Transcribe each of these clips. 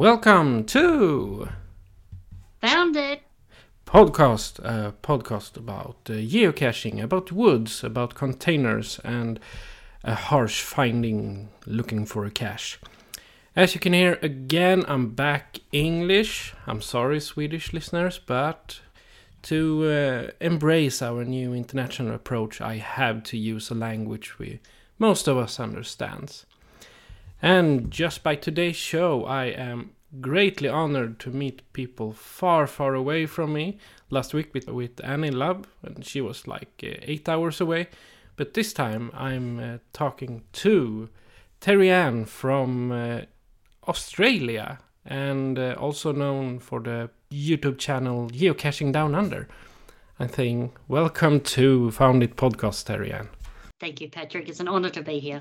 Welcome to Found it. podcast, a podcast about uh, geocaching, about woods, about containers, and a harsh finding looking for a cache. As you can hear again, I'm back English. I'm sorry, Swedish listeners, but to uh, embrace our new international approach, I have to use a language we most of us understands. And just by today's show, I am greatly honored to meet people far, far away from me. Last week with, with Annie Love, and she was like uh, eight hours away. But this time I'm uh, talking to Terry Ann from uh, Australia and uh, also known for the YouTube channel Geocaching Down Under. I think welcome to Found It Podcast, Terry Ann. Thank you, Patrick. It's an honor to be here.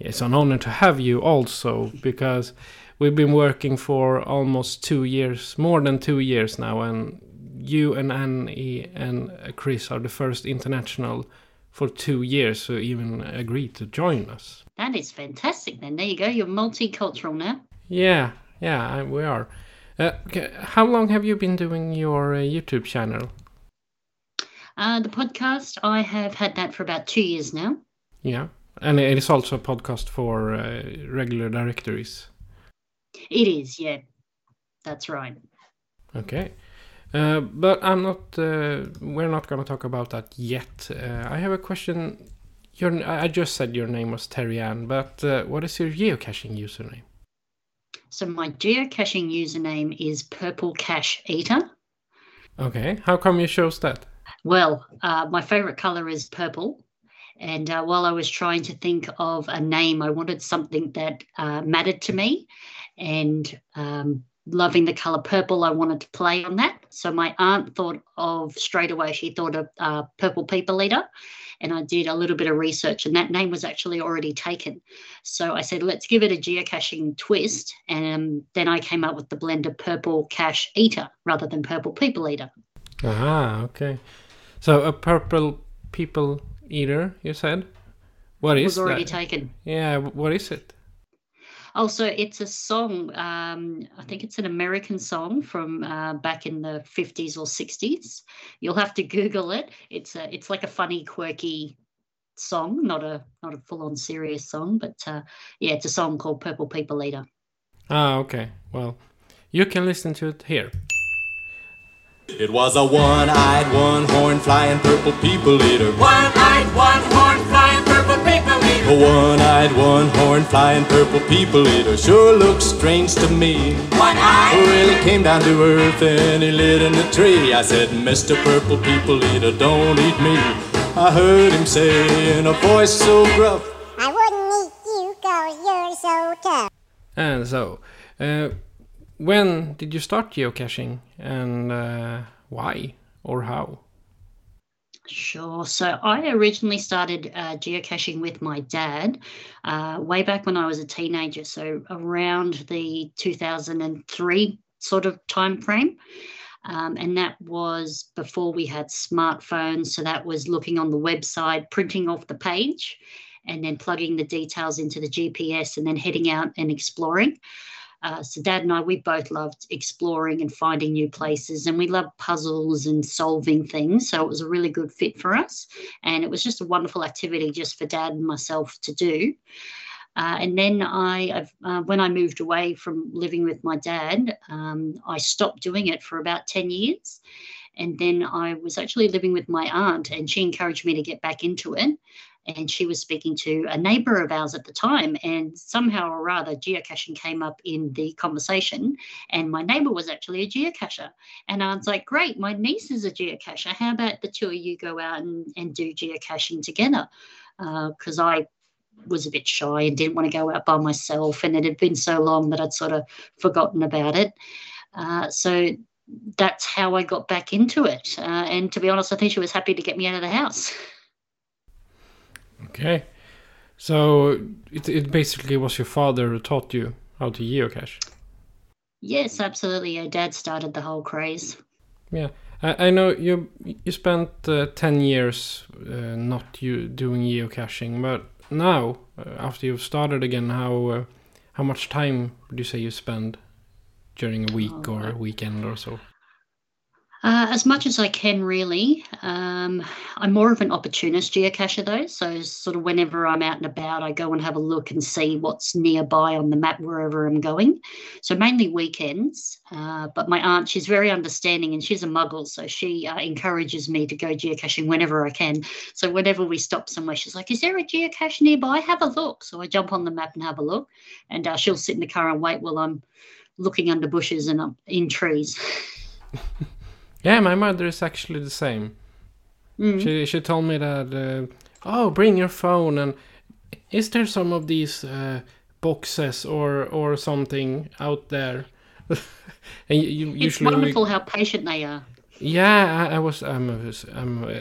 It's an honor to have you also because we've been working for almost two years, more than two years now, and you and Annie and Chris are the first international for two years who even agreed to join us. That is fantastic. Then there you go. You're multicultural now. Yeah, yeah, we are. Uh, okay, how long have you been doing your uh, YouTube channel? Uh, the podcast, I have had that for about two years now. Yeah, and it is also a podcast for uh, regular directories. It is, yeah. That's right. Okay. Uh, but I'm not. Uh, we're not going to talk about that yet. Uh, I have a question. Your, I just said your name was Terry Ann, but uh, what is your geocaching username? So my geocaching username is Purple Cache Eater. Okay. How come you chose that? Well, uh, my favorite color is purple. And uh, while I was trying to think of a name, I wanted something that uh, mattered to me. And um, loving the color purple, I wanted to play on that. So my aunt thought of straight away, she thought of uh, Purple People Eater. And I did a little bit of research, and that name was actually already taken. So I said, let's give it a geocaching twist. And then I came up with the blend of Purple Cache Eater rather than Purple People Eater. Ah, okay. So a purple people eater, you said. What It is was already that? taken. Yeah. What is it? Also, it's a song. Um, I think it's an American song from uh, back in the fifties or sixties. You'll have to Google it. It's a, it's like a funny, quirky song, not a not a full on serious song, but uh, yeah, it's a song called Purple People Eater. Ah, okay. Well, you can listen to it here. It was a one-eyed, one-horn flying purple people eater. One-eyed, one-horn, flying purple people eater. A one-eyed, one-horn flying purple people eater sure looks strange to me. One-eyed. Well, he came down to earth and he lit in a tree. I said, Mr. Purple People Eater, don't eat me. I heard him say in a voice so gruff, I wouldn't eat you cause you're so tough. And so, uh, when did you start geocaching and uh, why or how? Sure. So I originally started uh, geocaching with my dad uh, way back when I was a teenager. So around the 2003 sort of time frame. Um, and that was before we had smartphones. So that was looking on the website, printing off the page, and then plugging the details into the GPS and then heading out and exploring. Uh, so dad and I, we both loved exploring and finding new places, and we loved puzzles and solving things. So it was a really good fit for us, and it was just a wonderful activity just for dad and myself to do. Uh, and then I, uh, when I moved away from living with my dad, um, I stopped doing it for about 10 years. And then I was actually living with my aunt, and she encouraged me to get back into it. And she was speaking to a neighbor of ours at the time, and somehow or rather, geocaching came up in the conversation. And my neighbor was actually a geocacher. And I was like, Great, my niece is a geocacher. How about the two of you go out and, and do geocaching together? Because uh, I was a bit shy and didn't want to go out by myself. And it had been so long that I'd sort of forgotten about it. Uh, so that's how I got back into it. Uh, and to be honest, I think she was happy to get me out of the house. Okay. So it, it basically was your father who taught you how to geocache? Yes, absolutely. Your dad started the whole craze. Yeah. I, I know you you spent uh, 10 years uh, not you doing geocaching, but now, uh, after you've started again, how uh, how much time would you say you spend during a week oh, or a weekend or so? Uh, as much as I can, really. Um, I'm more of an opportunist geocacher, though. So, sort of whenever I'm out and about, I go and have a look and see what's nearby on the map wherever I'm going. So, mainly weekends. Uh, but my aunt, she's very understanding and she's a muggle. So, she uh, encourages me to go geocaching whenever I can. So, whenever we stop somewhere, she's like, Is there a geocache nearby? Have a look. So, I jump on the map and have a look. And uh, she'll sit in the car and wait while I'm looking under bushes and up in trees. Yeah, my mother is actually the same. Mm. She she told me that uh, oh, bring your phone and is there some of these uh, boxes or or something out there? and you, you it's wonderful we, how patient they are. Yeah, I, I was. I'm. I'm. Uh,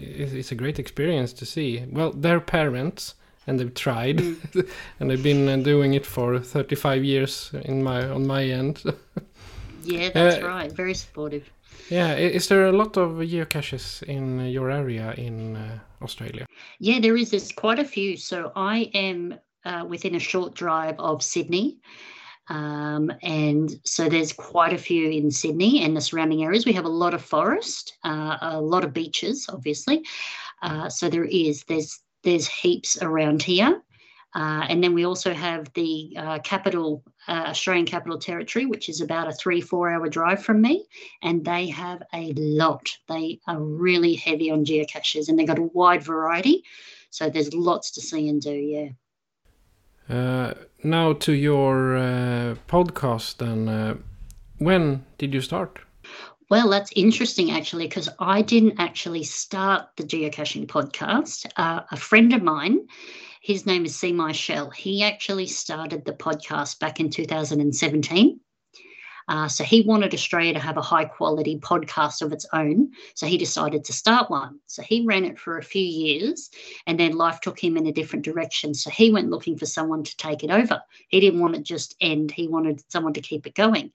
it's a great experience to see. Well, they're parents and they've tried, mm. and they've been uh, doing it for 35 years in my on my end. yeah, that's uh, right. Very supportive. Yeah, is there a lot of geocaches in your area in uh, Australia? Yeah, there is. There's quite a few. So I am uh, within a short drive of Sydney. Um, and so there's quite a few in Sydney and the surrounding areas. We have a lot of forest, uh, a lot of beaches, obviously. Uh, so there is. There's there's heaps around here. Uh, and then we also have the uh, capital, uh, Australian Capital Territory, which is about a three, four hour drive from me. And they have a lot. They are really heavy on geocaches and they've got a wide variety. So there's lots to see and do, yeah. Uh, now to your uh, podcast, and uh, when did you start? Well, that's interesting actually, because I didn't actually start the geocaching podcast. a friend of mine, his name is See Shell. He actually started the podcast back in 2017. Uh, so he wanted Australia to have a high quality podcast of its own. So he decided to start one. So he ran it for a few years and then life took him in a different direction. So he went looking for someone to take it over. He didn't want it just end, he wanted someone to keep it going.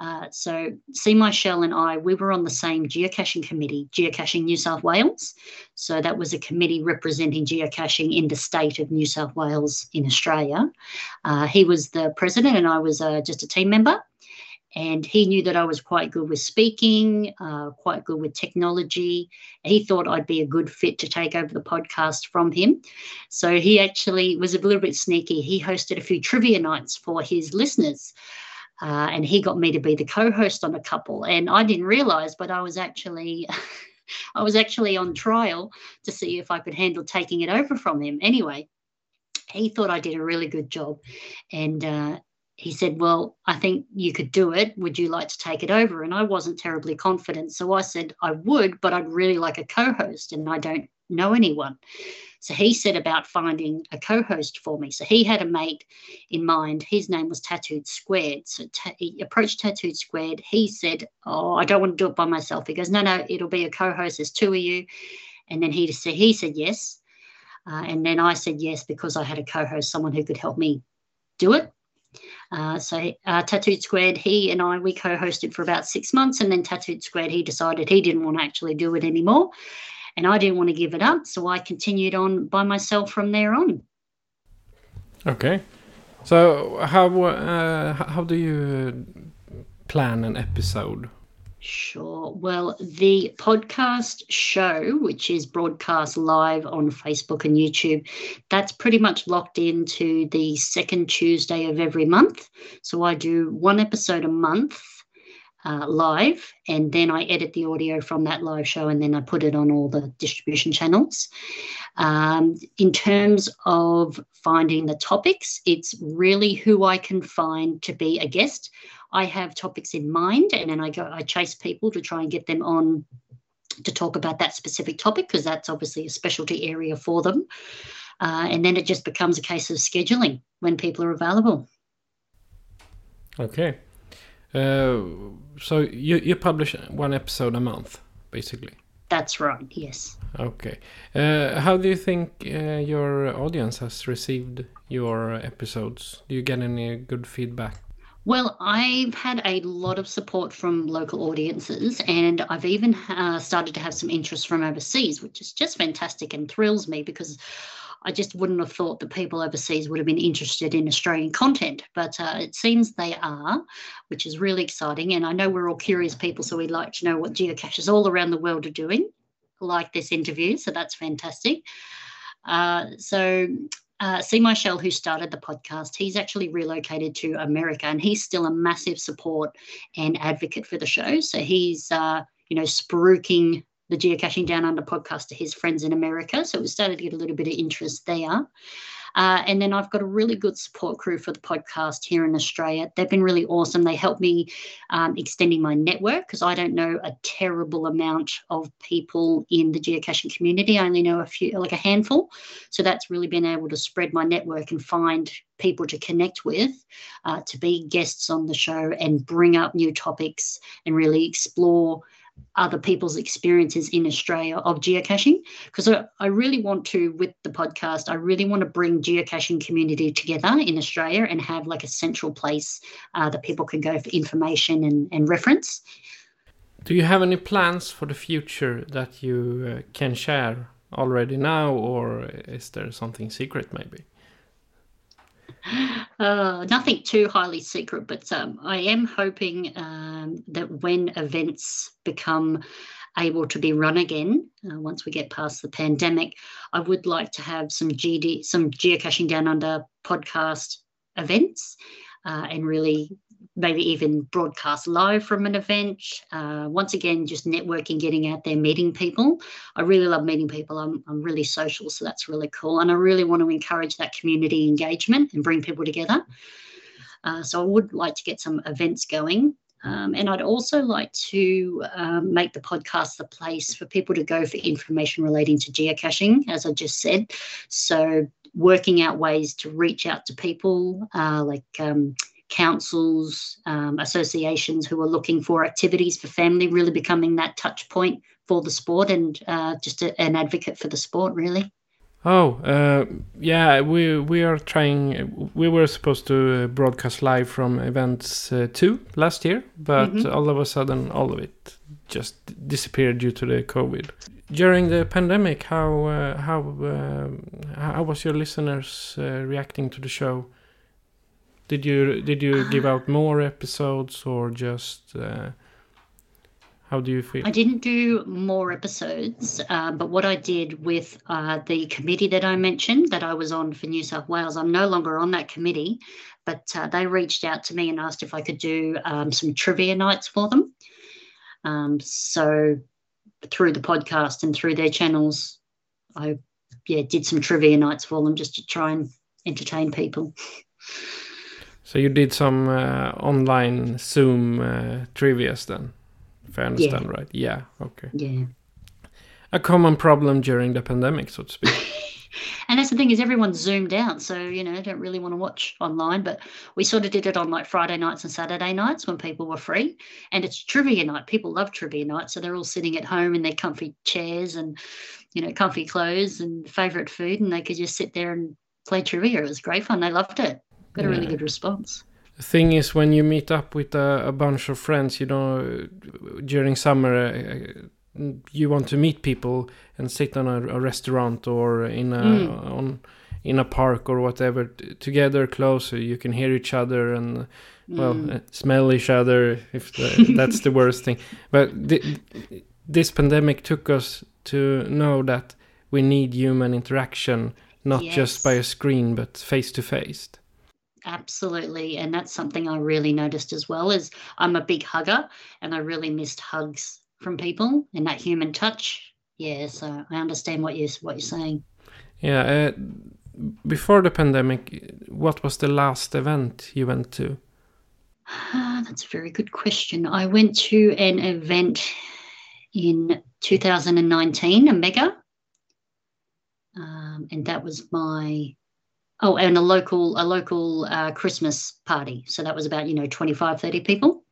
Uh, so, See My Shell and I, we were on the same geocaching committee, Geocaching New South Wales. So, that was a committee representing geocaching in the state of New South Wales in Australia. Uh, he was the president, and I was uh, just a team member. And he knew that I was quite good with speaking, uh, quite good with technology. He thought I'd be a good fit to take over the podcast from him. So he actually was a little bit sneaky. He hosted a few trivia nights for his listeners. Uh, and he got me to be the co-host on a couple. And i didn't realize but i was actually i was actually on trial to see if i could handle taking it over from him. Anyway he thought i did a really good job. And uh, he said well i think you could do it. Would you like to take it over? And i wasn't terribly confident. So i said i would but i'd really like a co-host and i don't know anyone so he set about finding a co host for me. So he had a mate in mind. His name was Tattooed Squared. So ta- he approached Tattooed Squared. He said, Oh, I don't want to do it by myself. He goes, No, no, it'll be a co host. There's two of you. And then he said, he said yes. Uh, and then I said yes because I had a co host, someone who could help me do it. Uh, so uh, Tattooed Squared, he and I, we co-hosted for about six months, and then Tattooed Squared, he decided he didn't want to actually do it anymore, and I didn't want to give it up, so I continued on by myself from there on. Okay, so how uh, how do you plan an episode? Sure. Well, the podcast show, which is broadcast live on Facebook and YouTube, that's pretty much locked into the second Tuesday of every month. So I do one episode a month uh, live, and then I edit the audio from that live show, and then I put it on all the distribution channels. Um, in terms of finding the topics, it's really who I can find to be a guest. I have topics in mind, and then I go, I chase people to try and get them on to talk about that specific topic because that's obviously a specialty area for them. Uh, and then it just becomes a case of scheduling when people are available. Okay. Uh, so you you publish one episode a month, basically. That's right. Yes. Okay. Uh, how do you think uh, your audience has received your episodes? Do you get any good feedback? Well, I've had a lot of support from local audiences, and I've even uh, started to have some interest from overseas, which is just fantastic and thrills me because I just wouldn't have thought that people overseas would have been interested in Australian content, but uh, it seems they are, which is really exciting. And I know we're all curious people, so we'd like to know what geocaches all around the world are doing, like this interview. So that's fantastic. Uh, so uh, See My Shell, who started the podcast, he's actually relocated to America and he's still a massive support and advocate for the show. So he's, uh, you know, spruiking the Geocaching Down Under podcast to his friends in America. So we started to get a little bit of interest there. Uh, and then I've got a really good support crew for the podcast here in Australia. They've been really awesome. They help me um, extending my network because I don't know a terrible amount of people in the geocaching community. I only know a few, like a handful. So that's really been able to spread my network and find people to connect with, uh, to be guests on the show and bring up new topics and really explore other people's experiences in Australia of geocaching because I, I, really want to with the podcast I really want to bring geocaching community together in Australia and have like a central place uh, that people can go for information and, and reference. Do you have any plans for the future that you uh, can share already now or is there something secret maybe? Uh, nothing too highly secret, but um, I am hoping um, that when events become able to be run again, uh, once we get past the pandemic, I would like to have some GD, some geocaching down under podcast events, uh, and really maybe even broadcast live from an event. Uh, once again, just networking, getting out there, meeting people. I really love meeting people. I'm, I'm really social, so that's really cool. And I really want to encourage that community engagement and bring people together. Uh, so I would like to get some events going. Um, and I'd also like to um, make the podcast the place for people to go for information relating to geocaching, as I just said. So, working out ways to reach out to people, uh, like um, councils, um, associations who are looking for activities for family, really becoming that touch point for the sport and uh, just a, an advocate for the sport, really. Oh, uh, yeah, we we are trying. We were supposed to broadcast live from events uh, two last year, but mm-hmm. all of a sudden, all of it just disappeared due to the COVID. During the pandemic, how uh, how uh, how was your listeners uh, reacting to the show? Did you did you give out more episodes or just uh, how do you feel? I didn't do more episodes, uh, but what I did with uh, the committee that I mentioned that I was on for New South Wales, I'm no longer on that committee, but uh, they reached out to me and asked if I could do um, some trivia nights for them. Um, so through the podcast and through their channels, I yeah did some trivia nights for them just to try and entertain people. So you did some uh, online Zoom uh, trivias then, if I understand yeah. right? Yeah. Okay. Yeah. A common problem during the pandemic, so to speak. and that's the thing is everyone's zoomed out, so you know don't really want to watch online. But we sort of did it on like Friday nights and Saturday nights when people were free, and it's trivia night. People love trivia night, so they're all sitting at home in their comfy chairs and you know comfy clothes and favorite food, and they could just sit there and play trivia. It was great fun. They loved it got a really good response. The thing is, when you meet up with a, a bunch of friends, you know, during summer, uh, you want to meet people and sit on a, a restaurant or in a mm. on in a park or whatever together closer. You can hear each other and well, uh, smell each other if the, that's the worst thing. But th- this pandemic took us to know that we need human interaction, not just by a screen, but face to face. Absolutely. And that's something I really noticed as well is I'm a big hugger and I really missed hugs from people and that human touch. Yeah, so I understand what you what you're saying. Yeah. Uh, before the pandemic, what was the last event you went to? Ah, that's a very good question. I went to an event in 2019, a mega. Um, and that was my oh and a local a local uh, christmas party so that was about you know 25 30 people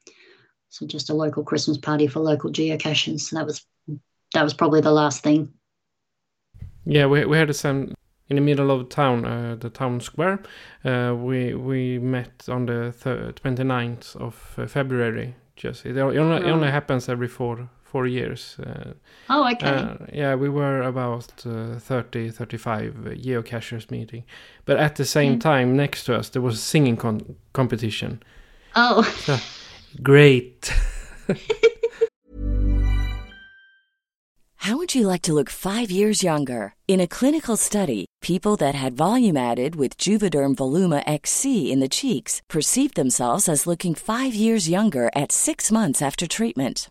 so just a local christmas party for local geocachers so that was that was probably the last thing Yeah, we we had the same in the middle of the town, uh, the town square. Uh, we we met on the th- 29th of uh, February. Just it only, it only happens every four four years. Uh, oh okay uh, yeah, we were about uh, 30, 35 geocachers meeting, but at the same Mm. time, next to us there was a singing con- competition. oh Great. How would you like to look five years younger? In a clinical study, people that had volume added with Juvederm Voluma XC in the cheeks perceived themselves as looking five years younger at six months after treatment.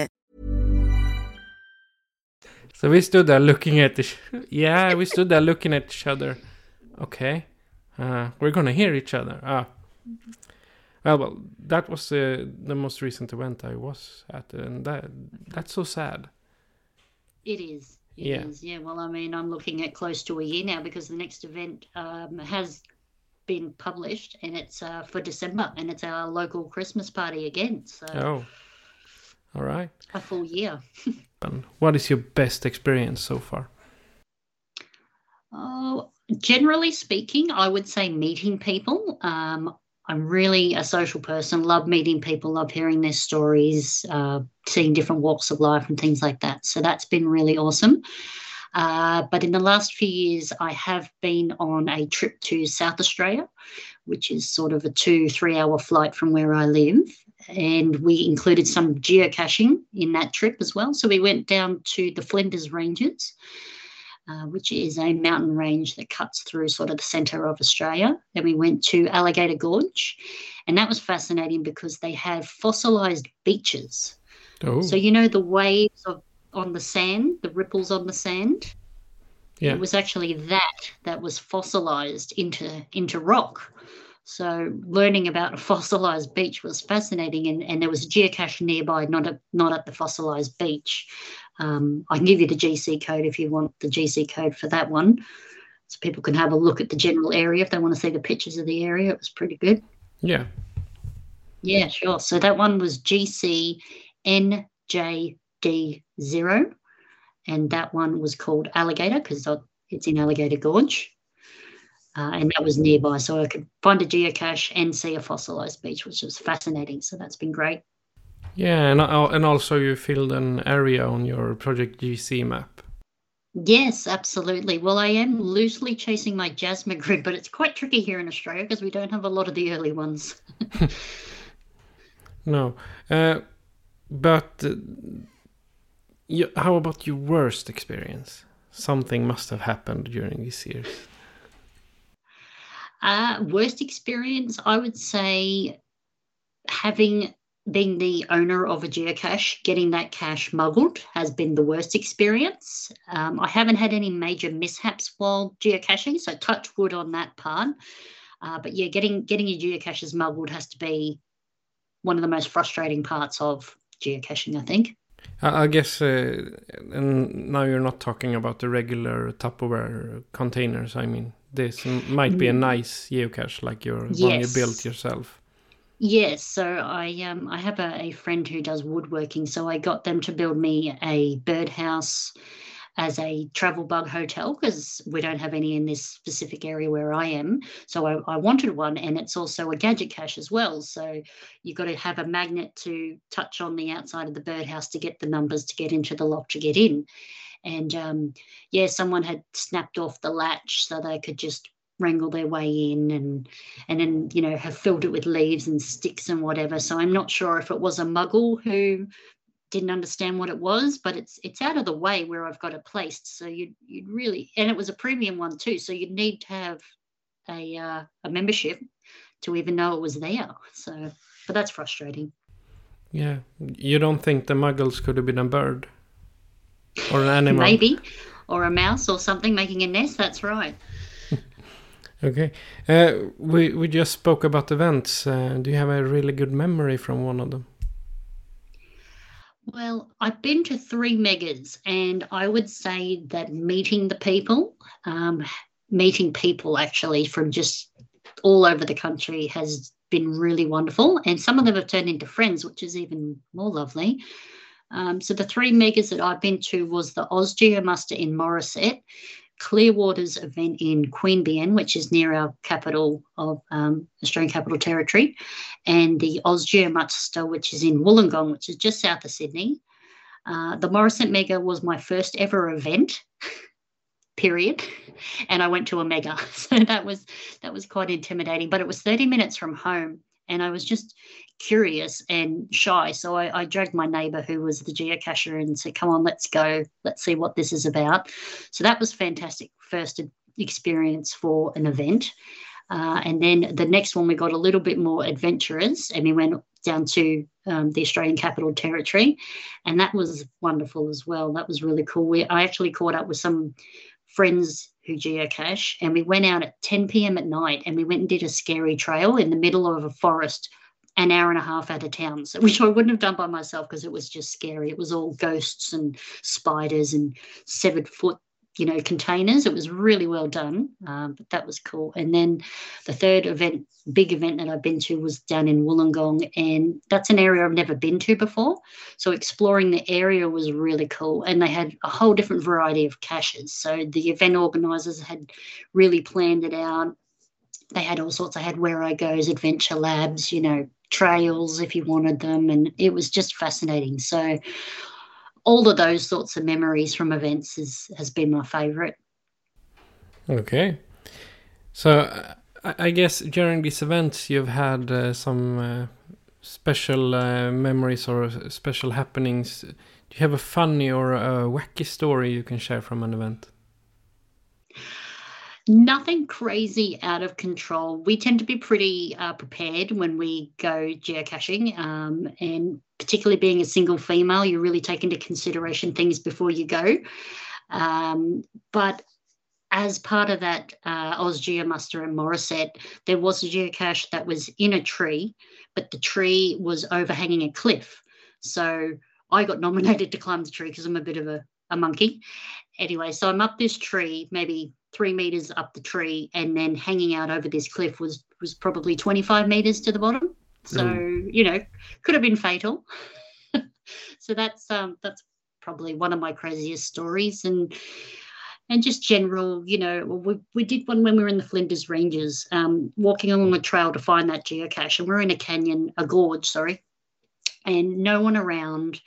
So we stood there looking at each. Yeah, we stood there looking at each other. Okay, uh, we're gonna hear each other. Ah, well, well, that was uh, the most recent event I was at, and that that's so sad. It is. It is. Yeah. Yeah. Well, I mean, I'm looking at close to a year now because the next event um, has been published and it's uh, for December and it's our local Christmas party again. So Oh, all right. a full year. And what is your best experience so far? Oh, generally speaking, I would say meeting people. Um, I'm really a social person, love meeting people, love hearing their stories, uh, seeing different walks of life and things like that. So that's been really awesome. Uh, but in the last few years, I have been on a trip to South Australia, which is sort of a two, three hour flight from where I live. And we included some geocaching in that trip as well. So we went down to the Flinders Ranges uh, which is a mountain range that cuts through sort of the centre of Australia. Then we went to Alligator Gorge, and that was fascinating because they have fossilised beaches. Oh, So you know the waves of on the sand, the ripples on the sand. yeah. It was actually that that was fossilised into into rock. So learning about a fossilised beach was fascinating, and, and there was a geocache nearby, not at not at the fossilised beach. Um, I can give you the GC code if you want the GC code for that one, so people can have a look at the general area if they want to see the pictures of the area. It was pretty good. yeah. Yeah, sure. So that one was GC NJD0, and that one was called Alligator because it's in Alligator Gorge. Uh, and that was nearby, so I could find a geocache and see a fossilized beach, which was fascinating. So that's been great. Yeah, and and also you filled an area on your Project GC map. Yes, absolutely. Well, I am loosely chasing my Jasmer grid, but it's quite tricky here in Australia because we don't have a lot of the early ones. no. Uh, but uh, you, how about your worst experience? Something must have happened during these years. Uh, worst experience, I would say having being the owner of a geocache, getting that cache muggled has been the worst experience. Um, I haven't had any major mishaps while geocaching, so touch wood on that part. Uh, but yeah, getting getting your geocaches muggled has to be one of the most frustrating parts of geocaching, I think. I guess, uh, and now you're not talking about the regular Tupperware containers. I mean, this might be a mm. nice geocache like your yes. one you built yourself. Yes, so I um I have a, a friend who does woodworking, so I got them to build me a birdhouse as a travel bug hotel because we don't have any in this specific area where I am. So I, I, wanted one, and it's also a gadget cache as well. So you've got to have a magnet to touch on the outside of the birdhouse to get the numbers to get into the lock to get in. And um, yeah, someone had snapped off the latch so they could just wrangle their way in and and then you know have filled it with leaves and sticks and whatever. So i'm not sure if it was a muggle who didn't understand what it was but it's it's out of the way where i've got it placed. So you'd you'd really and it was a premium one too so you'd need to have a uh, a membership to even know it was there. So but that's frustrating. Yeah. You don't think the muggles could have been a bird or an animal maybe or a mouse or something making a nest that's right Okay. Uh, we we just spoke about events. Uh, do you have a really good memory from one of them? Well, I've been to three megas, and I would say that meeting the people, um, meeting people actually from just all over the country has been really wonderful. And some of them have turned into friends, which is even more lovely. Um, so the three megas that I've been to was the Oz Muster in Morisset, Clearwater's event in Queanbeyan, which is near our capital of um, Australian Capital Territory, and the Muster, which is in Wollongong, which is just south of Sydney. Uh, the Morisset Mega was my first ever event, period, and I went to a mega, so that was that was quite intimidating. But it was 30 minutes from home, and I was just curious and shy. So I, I, dragged my neighbor who was the geocacher and said, come on, let's go. Let's see what this is about. So that was fantastic first experience for an event. Uh, and then the next one, we got a little bit more adventurous and we went down to um, the Australian Capital Territory. And that was wonderful as well. That was really cool. We, I actually caught up with some friends who geocache and we went out at 10 p.m. at night and we went and did a scary trail in the middle of a forest an hour and a half out of town, so, which I wouldn't have done by myself because it was just scary. It was all ghosts and spiders and severed foot, you know, containers. It was really well done, um, but that was cool. And then the third event, big event that I've been to was down in Wollongong, and that's an area I've never been to before. So exploring the area was really cool, and they had a whole different variety of caches. So the event organisers had really planned it out they had all sorts. I had Wherigos, Adventure Labs, you know, trails if you wanted them. And it was just fascinating. So all of those sorts of memories from events is, has been my favorite. Okay. So I guess during these events you've had uh, some uh, special uh, memories or special happenings. Do you have a funny or a wacky story you can share from an event? Nothing crazy out of control. We tend to be pretty uh, prepared when we go geocaching, um, and particularly being a single female, you really take into consideration things before you go. Um, but as part of that uh, Oz Muster and Morisset, there was a geocache that was in a tree, but the tree was overhanging a cliff. So I got nominated to climb the tree because I'm a bit of a, a monkey. Anyway, so I'm up this tree, maybe three meters up the tree, and then hanging out over this cliff was was probably 25 meters to the bottom. So mm. you know, could have been fatal. so that's um that's probably one of my craziest stories, and and just general, you know, we, we did one when we were in the Flinders Ranges, um, walking along a trail to find that geocache, and we're in a canyon, a gorge, sorry, and no one around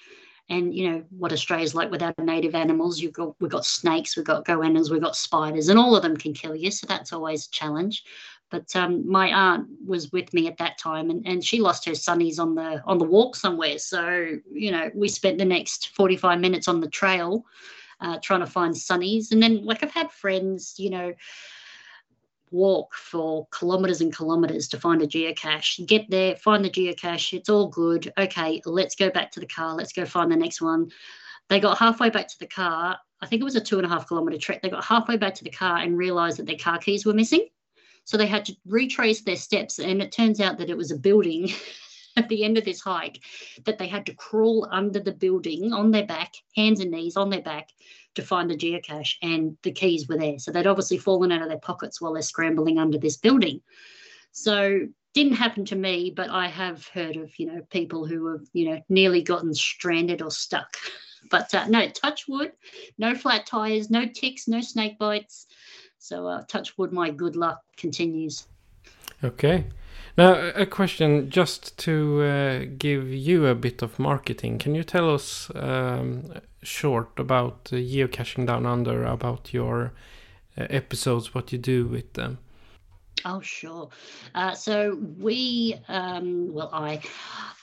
And you know what Australia's like without native animals. You've got we've got snakes, we've got goannas, we've got spiders, and all of them can kill you. So that's always a challenge. But um, my aunt was with me at that time, and, and she lost her sunnies on the on the walk somewhere. So you know we spent the next forty five minutes on the trail uh, trying to find sunnies, and then like I've had friends, you know walk for kilometers and kilometers to find a geocache. Get there, find the geocache, it's all good. Okay, let's go back to the car, let's go find the next one. They got halfway back to the car. I think it was a two and a half kilometer trek. They got halfway back to the car and realized that their car keys were missing. So they had to retrace their steps. And it turns out that it was a building at the end of this hike that they had to crawl under the building on their back, hands and knees on their back, to find the geocache and the keys were there. So they'd obviously fallen out of their pockets while they're scrambling under this building. So didn't happen to me, but I have heard of, you know, people who have, you know, nearly gotten stranded or stuck. But uh, no, touch wood, no flat tires, no ticks, no snake bites. So uh, touch wood, my good luck continues. Okay. Now, a question just to uh, give you a bit of marketing. Can you tell us um, short about uh, geocaching down under, about your uh, episodes, what you do with them? Oh, sure. Uh, so we, um, well, I,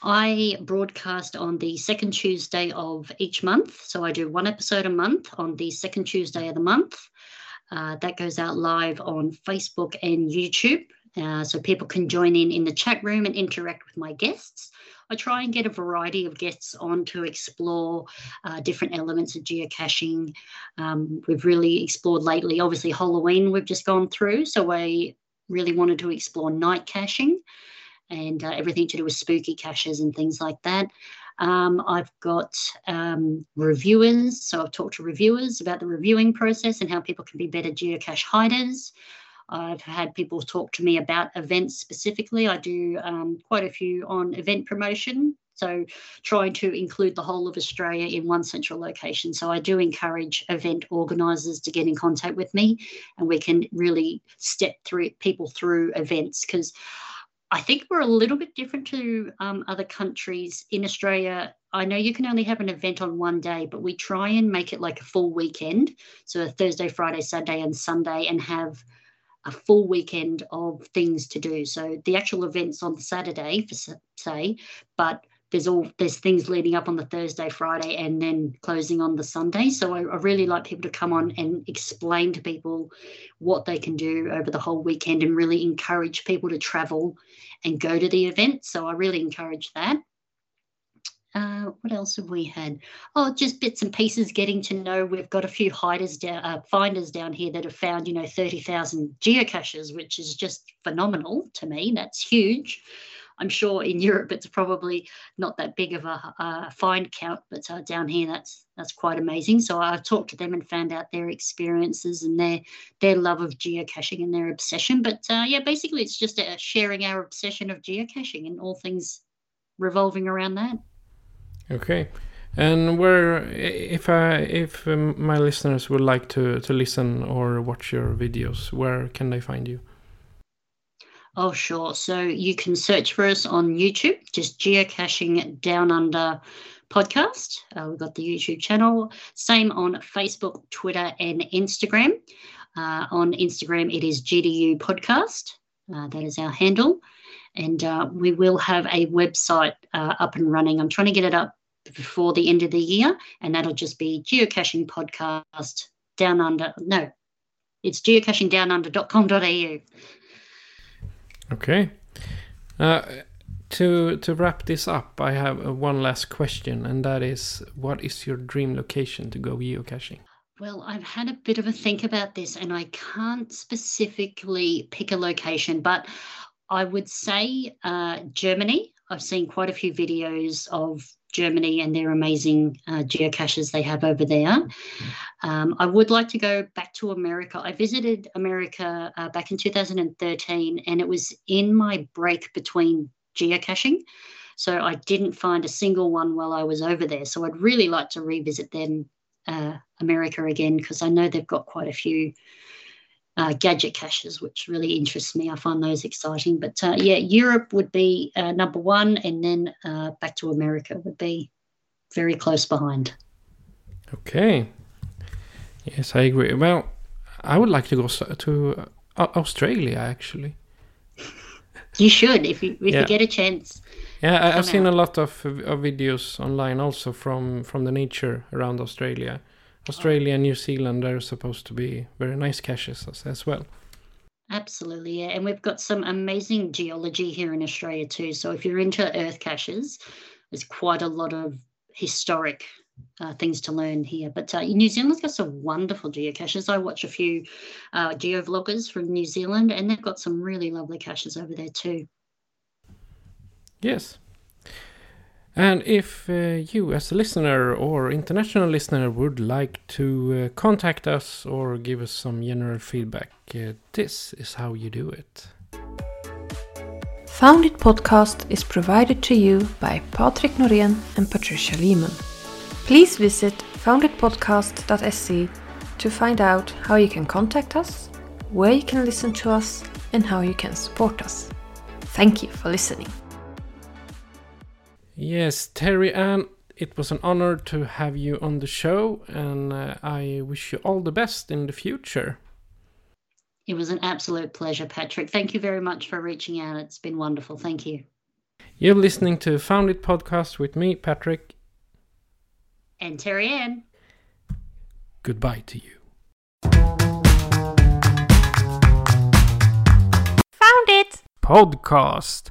I broadcast on the second Tuesday of each month. So I do one episode a month on the second Tuesday of the month. Uh, that goes out live on Facebook and YouTube. Uh, so people can join in in the chat room and interact with my guests. I try and get a variety of guests on to explore uh, different elements of geocaching. Um, we've really explored lately, obviously, Halloween we've just gone through. So I really wanted to explore night caching and uh, everything to do with spooky caches and things like that. Um, I've got um, reviewers, so I've talked to reviewers about the reviewing process and how people can be better geocache hiders. I've had people talk to me about events specifically. I do um, quite a few on event promotion. So, trying to include the whole of Australia in one central location. So, I do encourage event organisers to get in contact with me and we can really step through people through events because I think we're a little bit different to um, other countries in Australia. I know you can only have an event on one day, but we try and make it like a full weekend. So, a Thursday, Friday, Saturday, and Sunday, and have a full weekend of things to do. So the actual events on Saturday, for say, but there's all there's things leading up on the Thursday, Friday, and then closing on the Sunday. So I, I, really like people to come on and explain to people what they can do over the whole weekend, and really encourage people to travel and go to the event. So I really encourage that. Uh, what else have we had? Oh, just bits and pieces. Getting to know. We've got a few hiders down, uh, finders down here that have found, you know, thirty thousand geocaches, which is just phenomenal to me. That's huge. I'm sure in Europe it's probably not that big of a, a find count, but uh, down here that's that's quite amazing. So I've talked to them and found out their experiences and their their love of geocaching and their obsession. But uh, yeah, basically it's just sharing our obsession of geocaching and all things revolving around that. Okay. And where, if I, if um, my listeners would like to to listen or watch your videos, where can they find you? Oh, sure. So you can search for us on YouTube, just geocaching down under podcast. Uh, we've got the YouTube channel. Same on Facebook, Twitter, and Instagram. Uh, on Instagram, it is GDU Podcast. Uh, that is our handle. And uh, we will have a website uh, up and running. I'm trying to get it up before the end of the year, and that'll just be geocaching podcast down under. No, it's geocachingdownunder.com.au. Okay. Uh, to to wrap this up, I have uh, one last question, and that is, what is your dream location to go geocaching? Well, I've had a bit of a think about this, and I can't specifically pick a location, but I would say uh, Germany. I've seen quite a few videos of Germany and their amazing uh, geocaches they have over there. Um, I would like to go back to America. I visited America uh, back in 2013, and it was in my break between geocaching. So I didn't find a single one while I was over there. So I'd really like to revisit them, uh, America again, because I know they've got quite a few uh, gadget caches, which really interests me. I find those exciting. But uh, yeah, Europe would be uh, number one, and then uh, back to America would be very close behind. Okay. Yes, I agree. Well, I would like to go to uh, Australia actually. You should if you if Yeah. you get a chance. Yeah, I, I've seen a lot of, of videos online also from from the nature around Australia. Australia and New Zealand are supposed to be very nice caches as, well. Absolutely, yeah. And we've got some amazing geology here in Australia too. So if you're into earth caches, there's quite a lot of historic uh, things to learn here. But uh, New Zealand's got some wonderful geocaches. I watch a few uh, geo vloggers from New Zealand, and they've got some really lovely caches over there too. Yes. And if uh, you, as a listener or international listener, would like to uh, contact us or give us some general feedback, uh, this is how you do it. Found It podcast is provided to you by Patrick Norén and Patricia Lehman. Please visit founditpodcast.se to find out how you can contact us, where you can listen to us, and how you can support us. Thank you for listening. Yes, Terry Ann, it was an honor to have you on the show, and uh, I wish you all the best in the future. It was an absolute pleasure, Patrick. Thank you very much for reaching out. It's been wonderful. Thank you. You're listening to Found It podcast with me, Patrick. And Terry Ann. Goodbye to you. Found it! Podcast.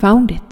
Found it.